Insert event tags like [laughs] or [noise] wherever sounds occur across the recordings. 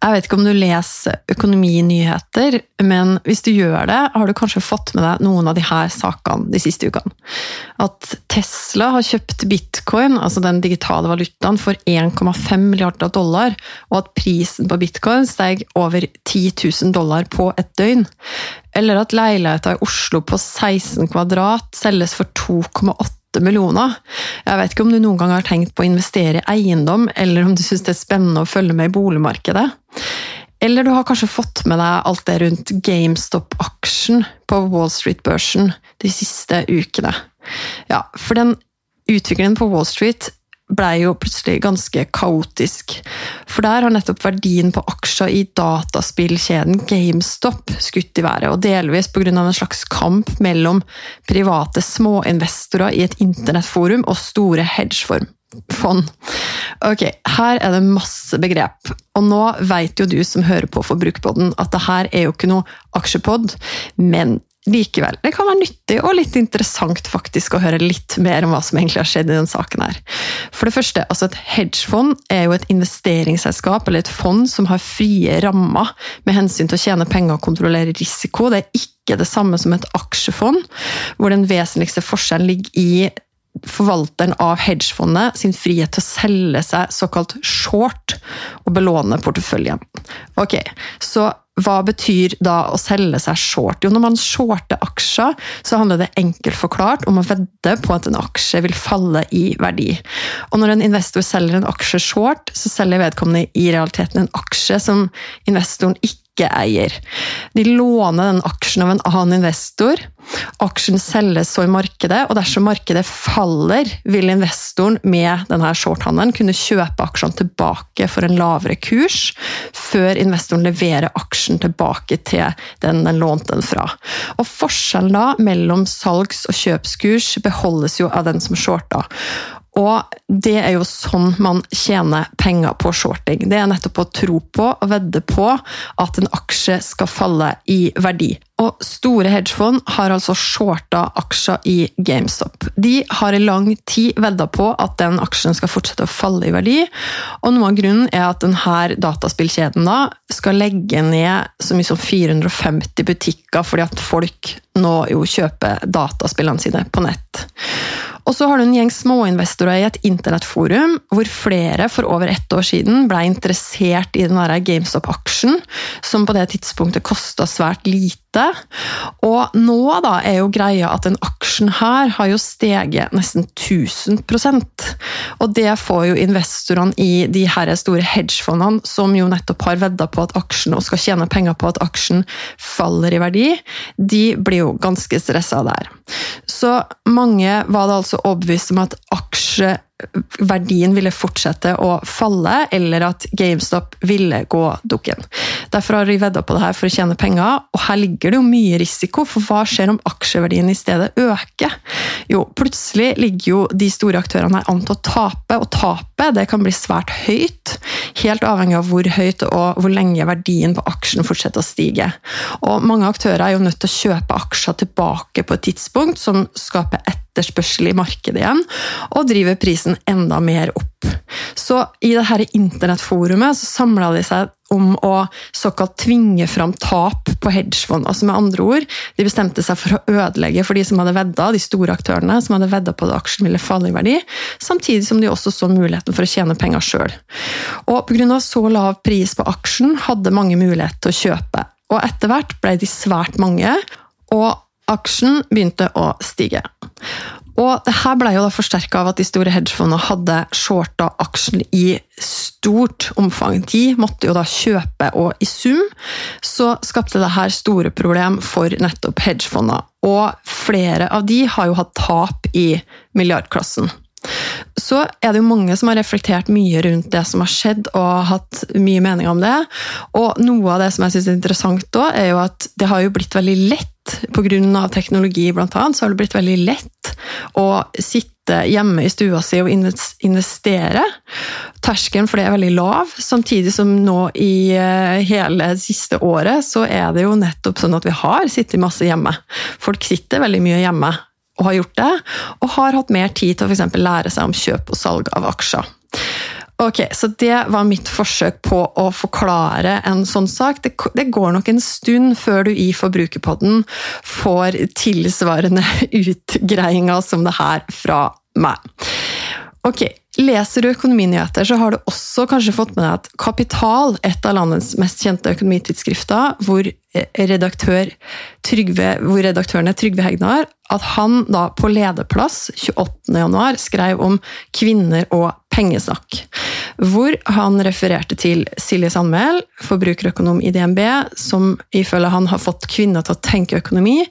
Jeg vet ikke om du leser økonominyheter, men hvis du gjør det, har du kanskje fått med deg noen av her sakene de siste ukene. At Tesla har kjøpt bitcoin, altså den digitale valutaen, for 1,5 milliarder dollar, og at prisen på bitcoin steg over 10 000 dollar på et døgn. Eller at leiligheta i Oslo på 16 kvadrat selges for 2,8 millioner. Jeg vet ikke om du noen gang har tenkt på å investere i eiendom, eller om du syns det er spennende å følge med i boligmarkedet. Eller du har kanskje fått med deg alt det rundt GameStop-aksjen på Wall Street-børsen de siste ukene. Ja, for den utviklingen på Wall Street blei jo plutselig ganske kaotisk. For der har nettopp verdien på aksjer i dataspillkjeden GameStop skutt i været, og delvis pga. en slags kamp mellom private småinvestorer i et internettforum og store hedgefond. Ok, her er det masse begrep, og nå vet jo du som hører på Forbrukerpodden at det her er jo ikke noe aksjepod, men likevel, det kan være nyttig og litt interessant faktisk å høre litt mer om hva som egentlig har skjedd i denne saken. her. For det første, altså Et hedgefond er jo et investeringsselskap eller et fond som har frie rammer med hensyn til å tjene penger og kontrollere risiko. Det er ikke det samme som et aksjefond, hvor den vesentligste forskjellen ligger i forvalteren av hedgefondet sin frihet til å selge seg såkalt short og belåne porteføljen. Ok, så hva betyr da å selge seg short? Jo, når man shorter aksjer, så handler det enkelt forklart om å vedde på at en aksje vil falle i verdi. Og når en investor selger en aksje short, så selger vedkommende i realiteten en aksje som investoren ikke ikke eier. De låner den aksjen av en annen investor. Aksjen selges så i markedet, og dersom markedet faller, vil investoren med denne shorthandelen kunne kjøpe aksjene tilbake for en lavere kurs, før investoren leverer aksjen tilbake til den den lånte den fra. Og Forskjellen da mellom salgs- og kjøpskurs beholdes jo av den som shorta. Og det er jo sånn man tjener penger på shorting. Det er nettopp å tro på og vedde på at en aksje skal falle i verdi. Og store hedgefond har altså shorta aksjer i GameStop. De har i lang tid vedda på at den aksjen skal fortsette å falle i verdi, og noe av grunnen er at denne dataspillkjeden da skal legge ned så mye som 450 butikker fordi at folk nå jo kjøper dataspillene sine på nett. Og så har du en gjeng småinvestorer i et internettforum hvor flere for over ett år siden ble interessert i den GameStop-aksjen, som på det tidspunktet kosta svært lite. Og nå da er jo greia at den aksjen her har jo steget nesten 1000% Og det får jo investorene i de her store hedgefondene, som jo nettopp har vedda på at aksjen og skal tjene penger på at aksjen faller i verdi, de blir jo ganske stressa der. Så mange var da altså overbevist om at aksjeverdien ville fortsette å falle, eller at GameStop ville gå dukken. Derfor har de vedda på det her for å tjene penger, og her ligger det jo mye risiko, for hva skjer om aksjeverdien i stedet øker? Jo, plutselig ligger jo de store aktørene her an til å tape, og tapet det kan bli svært høyt, helt avhengig av hvor høyt og hvor lenge verdien på aksjen fortsetter å stige. Og mange aktører er jo nødt til å kjøpe aksjer tilbake på et tidspunkt som skaper etterspørsel i markedet igjen, og driver prisen enda mer opp. Så i dette internettforumet så samla de seg om å såkalt tvinge fram tap på hedgefond. Altså med andre ord, De bestemte seg for å ødelegge for de som hadde vedda, de store aktørene som hadde vedda på at aksjen ville falle i verdi, samtidig som de også så muligheten for å tjene penger sjøl. Pga. så lav pris på aksjen hadde mange mulighet til å kjøpe. Og etter hvert ble de svært mange, og aksjen begynte å stige. Og det her ble jo da forsterka av at de store hedgefondene hadde shorta aksjen i stort omfang. De måtte jo da kjøpe, og i sum så skapte det her store problem for nettopp hedgefondene. Og flere av de har jo hatt tap i milliardklassen. Så er det jo mange som har reflektert mye rundt det som har skjedd, og hatt mye mening om det. Og noe av det som jeg syns er interessant da, er jo at det har jo blitt veldig lett lett, pga. teknologi annet, så har det blitt veldig lett å sitte hjemme i stua si og investere. Terskelen for det er veldig lav, samtidig som nå i eh, hele siste året så er det jo nettopp sånn at vi har sittet masse hjemme. Folk sitter veldig mye hjemme og har gjort det, og har hatt mer tid til å f.eks. lære seg om kjøp og salg av aksjer. Ok, Så det var mitt forsøk på å forklare en sånn sak. Det, det går nok en stund før du i Forbrukerpodden får tilsvarende [laughs] utgreiinga som det her fra meg. Ok, Leser du økonominyheter, så har du også kanskje fått med deg at Kapital, et av landets mest kjente økonomitidsskrifter, hvor, redaktør Trygve, hvor redaktøren er Trygve Hegnar, at han da på lederplass 28.1 skrev om kvinner og pengesnakk. Hvor han refererte til Silje Sandmæl, forbrukerøkonom i DNB, som ifølge han har fått kvinner til å tenke økonomi,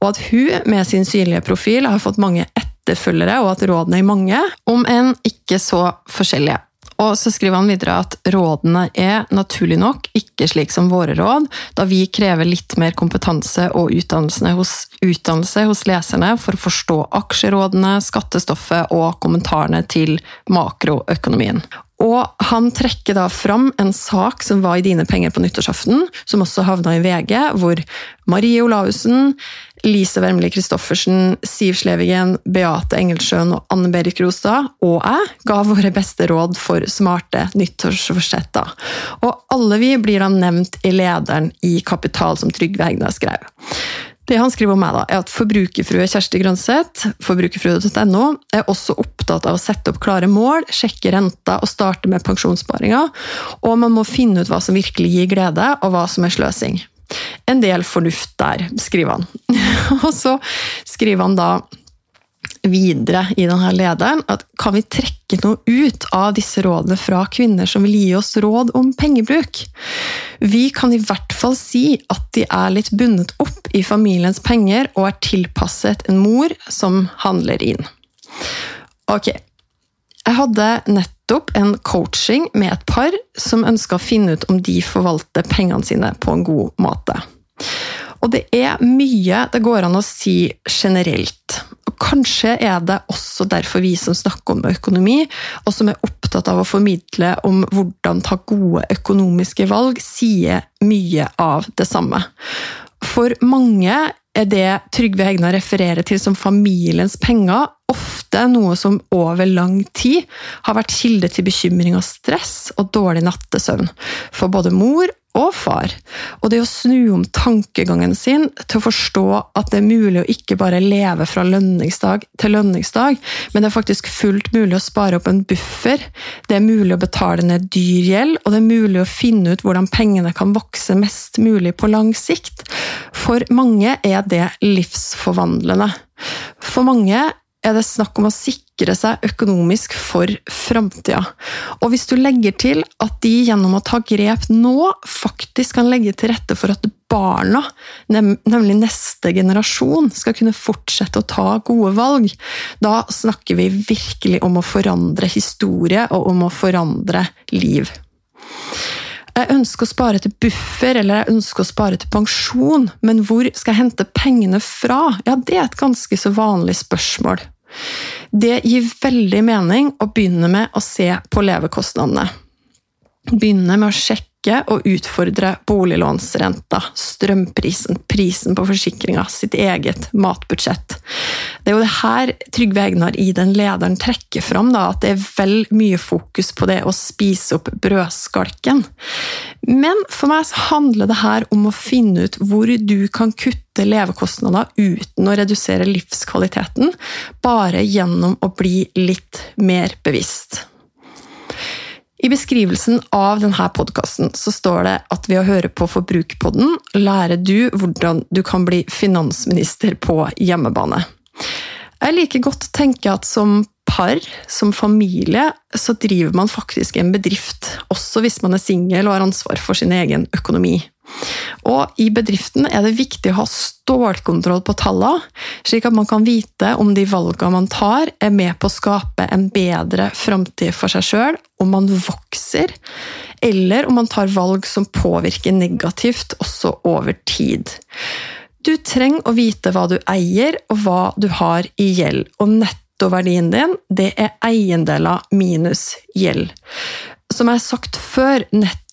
og at hun med sin synlige profil har fått mange etter etterfølgere, og at rådene er mange, om enn ikke så forskjellige. Og så skriver han videre at rådene er naturlig nok ikke slik som våre råd, da vi krever litt mer kompetanse og hos, utdannelse hos leserne for å forstå aksjerådene, skattestoffet og kommentarene til makroøkonomien. Og han trekker da fram en sak som var i Dine penger på nyttårsaften, som også havna i VG, hvor Marie Olaussen, Lise Wermli Christoffersen, Siv Slevigen, Beate Engelsjøen og Anne Berit Grostad og jeg ga våre beste råd for smarte nyttårsforsetter. Og alle vi blir da nevnt i lederen i Kapital, som Trygve Hegnar skrev. Det han skriver om meg, da, er at forbrukerfrue Kjersti Grønseth forbrukerfrue.no, er også opptatt av å sette opp klare mål, sjekke renta og starte med pensjonssparinga. Og man må finne ut hva som virkelig gir glede, og hva som er sløsing. En del fornuft der, skriver han. [laughs] og så skriver han da videre i denne lederen at kan vi trekke noe ut av disse rådene fra kvinner som vil gi oss råd om pengebruk? Vi kan i hvert fall si at de er litt bundet opp i familiens penger og er tilpasset en mor som handler inn. Ok, jeg hadde nettopp en coaching med et par som ønska å finne ut om de forvalter pengene sine på en god måte. Og det er mye det går an å si generelt. Kanskje er det også derfor vi som snakker om økonomi, og som er opptatt av å formidle om hvordan ta gode økonomiske valg, sier mye av det samme. For mange er det Trygve Hegna refererer til som familiens penger, ofte noe som over lang tid har vært kilde til bekymring og stress og dårlig nattesøvn for både mor og far. Og det å snu om tankegangen sin til å forstå at det er mulig å ikke bare leve fra lønningsdag til lønningsdag, men det er faktisk fullt mulig å spare opp en buffer, det er mulig å betale ned dyr gjeld, og det er mulig å finne ut hvordan pengene kan vokse mest mulig på lang sikt. For mange er det livsforvandlende. For mange er det snakk om å sikre seg økonomisk for framtida. Og hvis du legger til at de gjennom å ta grep nå, faktisk kan legge til rette for at barna, nemlig neste generasjon, skal kunne fortsette å ta gode valg, da snakker vi virkelig om å forandre historie og om å forandre liv. Jeg ønsker å spare til buffer eller jeg ønsker å spare til pensjon, men hvor skal jeg hente pengene fra? Ja, Det er et ganske så vanlig spørsmål. Det gir veldig mening å begynne med å se på levekostnadene. Begynne med å sjekke og utfordre boliglånsrenta, strømprisen, prisen på forsikringa, sitt eget matbudsjett. Det er jo det her Trygve Egnar i den lederen trekker fram, da, at det er vel mye fokus på det å spise opp brødskalken. Men for meg så handler det her om å finne ut hvor du kan kutte levekostnader uten å redusere livskvaliteten, bare gjennom å bli litt mer bevisst. I beskrivelsen av denne podkasten står det at ved å høre på Forbrukerpodden lærer du hvordan du kan bli finansminister på hjemmebane. Jeg liker godt å tenke at som par, som familie, så driver man faktisk en bedrift, også hvis man er singel og har ansvar for sin egen økonomi. Og i bedriften er det viktig å ha stålkontroll på tallene, slik at man kan vite om de valgene man tar, er med på å skape en bedre framtid for seg sjøl, om man vokser, eller om man tar valg som påvirker negativt også over tid. Du trenger å vite hva du eier, og hva du har i gjeld. Og nettoverdien din, det er eiendeler minus gjeld. Som jeg har sagt før,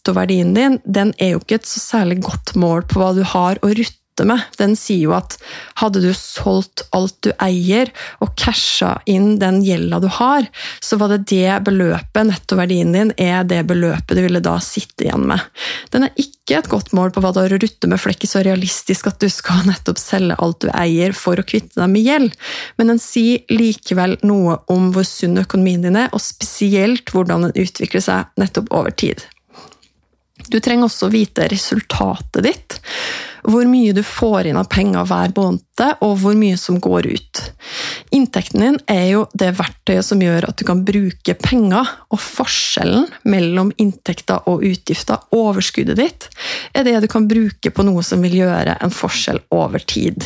nettoverdien din den er jo ikke et så særlig godt mål på hva du har å rutte med. Den sier jo at hadde du solgt alt du eier og casha inn den gjelda du har, så var det det beløpet, nettoverdien din, er det beløpet du ville da sitte igjen med. Den er ikke et godt mål på hva du har å rutte med, for det er ikke så realistisk at du skal nettopp selge alt du eier for å kvitte deg med gjeld, men den sier likevel noe om hvor sunn økonomien din er, og spesielt hvordan den utvikler seg nettopp over tid. Du trenger også vite resultatet ditt hvor mye du får inn av penger hver måned, og hvor mye som går ut. Inntekten din er jo det verktøyet som gjør at du kan bruke penger, og forskjellen mellom inntekter og utgifter, overskuddet ditt, er det du kan bruke på noe som vil gjøre en forskjell over tid.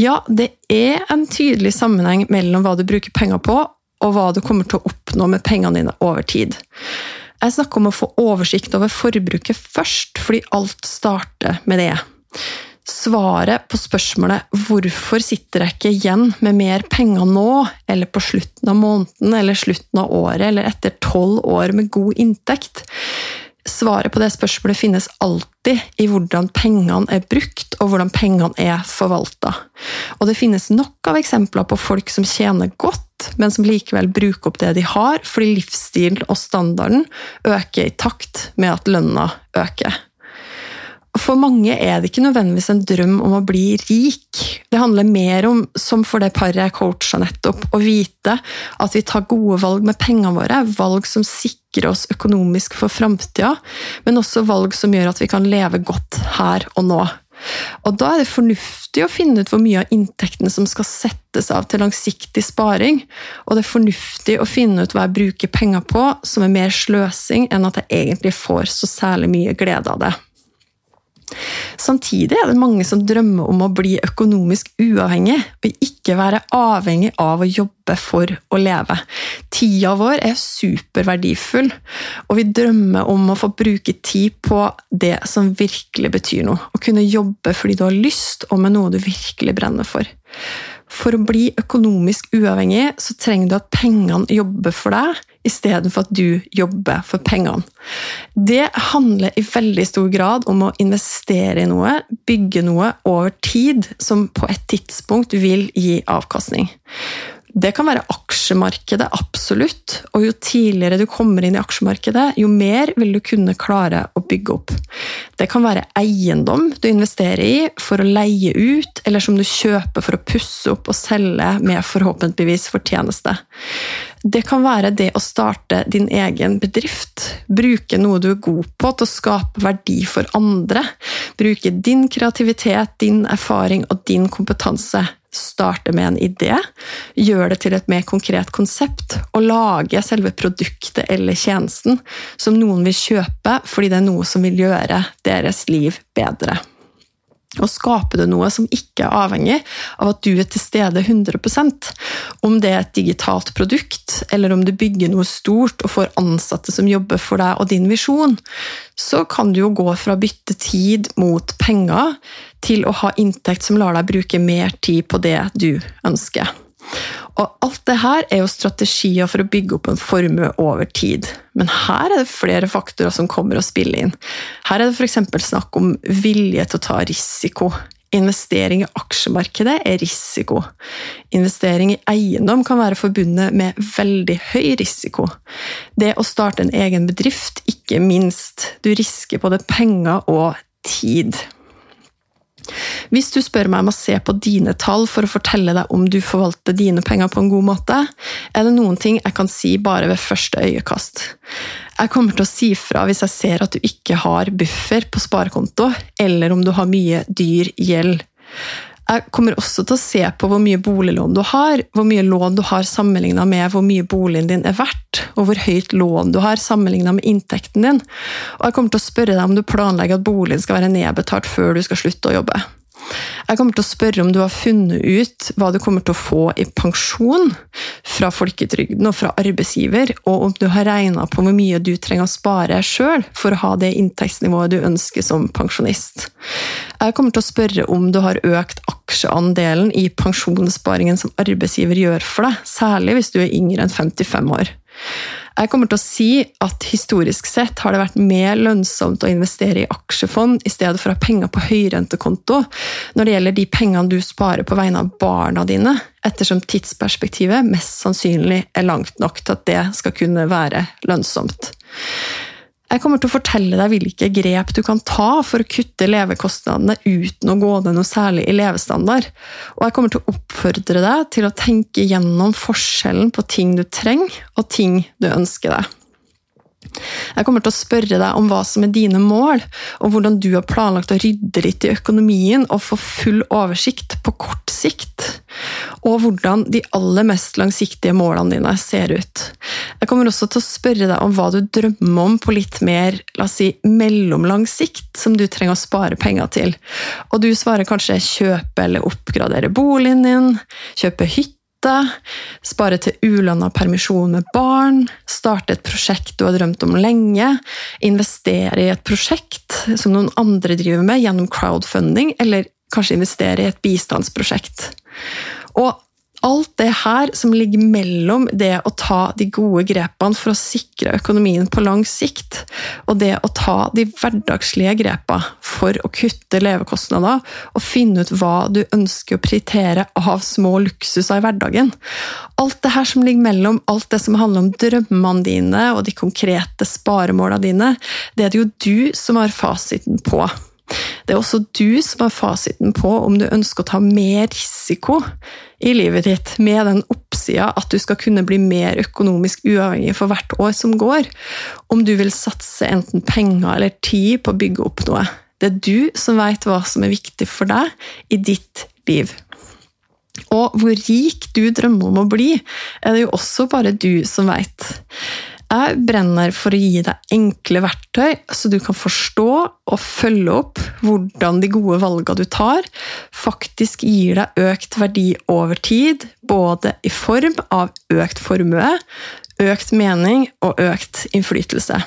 Ja, det er en tydelig sammenheng mellom hva du bruker penger på, og hva du kommer til å oppnå med pengene dine over tid. Jeg snakker om å få oversikt over forbruket først, fordi alt starter med det. Svaret på spørsmålet 'hvorfor sitter jeg ikke igjen med mer penger nå', eller på slutten av måneden, eller slutten av året, eller etter tolv år med god inntekt, Svaret på det spørsmålet finnes alltid i hvordan pengene er brukt, og hvordan pengene er forvalta. Og det finnes nok av eksempler på folk som tjener godt, men som likevel bruker opp det de har, fordi livsstilen og standarden øker i takt med at lønna øker. For mange er det ikke nødvendigvis en drøm om å bli rik. Det handler mer om, som for det paret jeg coacha nettopp, å vite at vi tar gode valg med pengene våre. Valg som sikrer oss økonomisk for framtida, men også valg som gjør at vi kan leve godt her og nå. Og Da er det fornuftig å finne ut hvor mye av inntektene som skal settes av til langsiktig sparing, og det er fornuftig å finne ut hva jeg bruker penger på som er mer sløsing enn at jeg egentlig får så særlig mye glede av det. Samtidig er det mange som drømmer om å bli økonomisk uavhengig, og ikke være avhengig av å jobbe for å leve. Tida vår er superverdifull, og vi drømmer om å få bruke tid på det som virkelig betyr noe. Å kunne jobbe fordi du har lyst, og med noe du virkelig brenner for. For å bli økonomisk uavhengig så trenger du at pengene jobber for deg, istedenfor at du jobber for pengene. Det handler i veldig stor grad om å investere i noe, bygge noe over tid, som på et tidspunkt vil gi avkastning. Det kan være aksjemarkedet, absolutt. Og jo tidligere du kommer inn i aksjemarkedet, jo mer vil du kunne klare å bygge opp. Det kan være eiendom du investerer i for å leie ut, eller som du kjøper for å pusse opp og selge med forhåpentligvis fortjeneste. Det kan være det å starte din egen bedrift. Bruke noe du er god på til å skape verdi for andre. Bruke din kreativitet, din erfaring og din kompetanse starte med en idé, gjøre det til et mer konkret konsept og lage selve produktet eller tjenesten som noen vil kjøpe fordi det er noe som vil gjøre deres liv bedre. Og skaper du noe som ikke er avhengig av at du er til stede 100% om det er et digitalt produkt, eller om du bygger noe stort og får ansatte som jobber for deg og din visjon, så kan du jo gå fra å bytte tid mot penger til å ha inntekt som lar deg bruke mer tid på det du ønsker. Og alt det her er jo strategier for å bygge opp en formue over tid. Men her er det flere faktorer som kommer å spille inn. Her er det f.eks. snakk om vilje til å ta risiko. Investering i aksjemarkedet er risiko. Investering i eiendom kan være forbundet med veldig høy risiko. Det å starte en egen bedrift, ikke minst. Du risker både penger og tid. Hvis du spør meg om å se på dine tall for å fortelle deg om du forvalter dine penger på en god måte, er det noen ting jeg kan si bare ved første øyekast. Jeg kommer til å si fra hvis jeg ser at du ikke har buffer på sparekonto, eller om du har mye dyr gjeld. Jeg kommer også til å se på hvor mye boliglån du har, hvor mye lån du har sammenligna med hvor mye boligen din er verdt, og hvor høyt lån du har sammenligna med inntekten din. Og jeg kommer til å spørre deg om du planlegger at boligen skal være nedbetalt før du skal slutte å jobbe. Jeg kommer til å spørre om du har funnet ut hva du kommer til å få i pensjon fra folketrygden og fra arbeidsgiver, og om du har regna på hvor mye du trenger å spare sjøl for å ha det inntektsnivået du ønsker som pensjonist. Jeg kommer til å spørre om du har økt aksjeandelen i pensjonssparingen som arbeidsgiver gjør for deg, særlig hvis du er yngre enn 55 år. Jeg kommer til å si at historisk sett har det vært mer lønnsomt å investere i aksjefond i stedet for å ha penger på høyrentekonto når det gjelder de pengene du sparer på vegne av barna dine, ettersom tidsperspektivet mest sannsynlig er langt nok til at det skal kunne være lønnsomt. Jeg kommer til å fortelle deg hvilke grep du kan ta for å kutte levekostnadene uten å gå ned noe særlig i levestandard. Og jeg kommer til å oppfordre deg til å tenke gjennom forskjellen på ting du trenger, og ting du ønsker deg. Jeg kommer til å spørre deg om hva som er dine mål, og hvordan du har planlagt å rydde litt i økonomien og få full oversikt på kort sikt. Og hvordan de aller mest langsiktige målene dine ser ut. Jeg kommer også til å spørre deg om hva du drømmer om på litt mer la oss si, mellomlang sikt, som du trenger å spare penger til. Og du svarer kanskje kjøpe eller oppgradere boligen din, kjøpe hytte spare til ulønna permisjon med barn, starte et prosjekt du har drømt om lenge, investere i et prosjekt som noen andre driver med gjennom crowdfunding, eller kanskje investere i et bistandsprosjekt. Og alt det her som ligger mellom det å ta de gode grepene for å sikre økonomien på lang sikt, og det å ta de hverdagslige grepene for å kutte levekostnader og finne ut hva du ønsker å prioritere av små luksuser i hverdagen. Alt det her som ligger mellom, alt det som handler om drømmene dine og de konkrete sparemålene dine, det er det jo du som har fasiten på. Det er også du som har fasiten på om du ønsker å ta mer risiko i livet ditt, med den oppsida at du skal kunne bli mer økonomisk uavhengig for hvert år som går. Om du vil satse enten penger eller tid på å bygge opp noe. Det er du som veit hva som er viktig for deg i ditt liv. Og hvor rik du drømmer om å bli, er det jo også bare du som veit. Jeg brenner for å gi deg enkle verktøy, så du kan forstå og følge opp hvordan de gode valgene du tar, faktisk gir deg økt verdi over tid, både i form av økt formue, økt mening og økt innflytelse.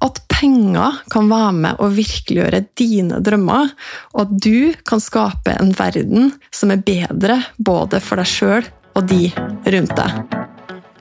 At penger kan være med å virkeliggjøre dine drømmer, og at du kan skape en verden som er bedre både for deg sjøl og de rundt deg.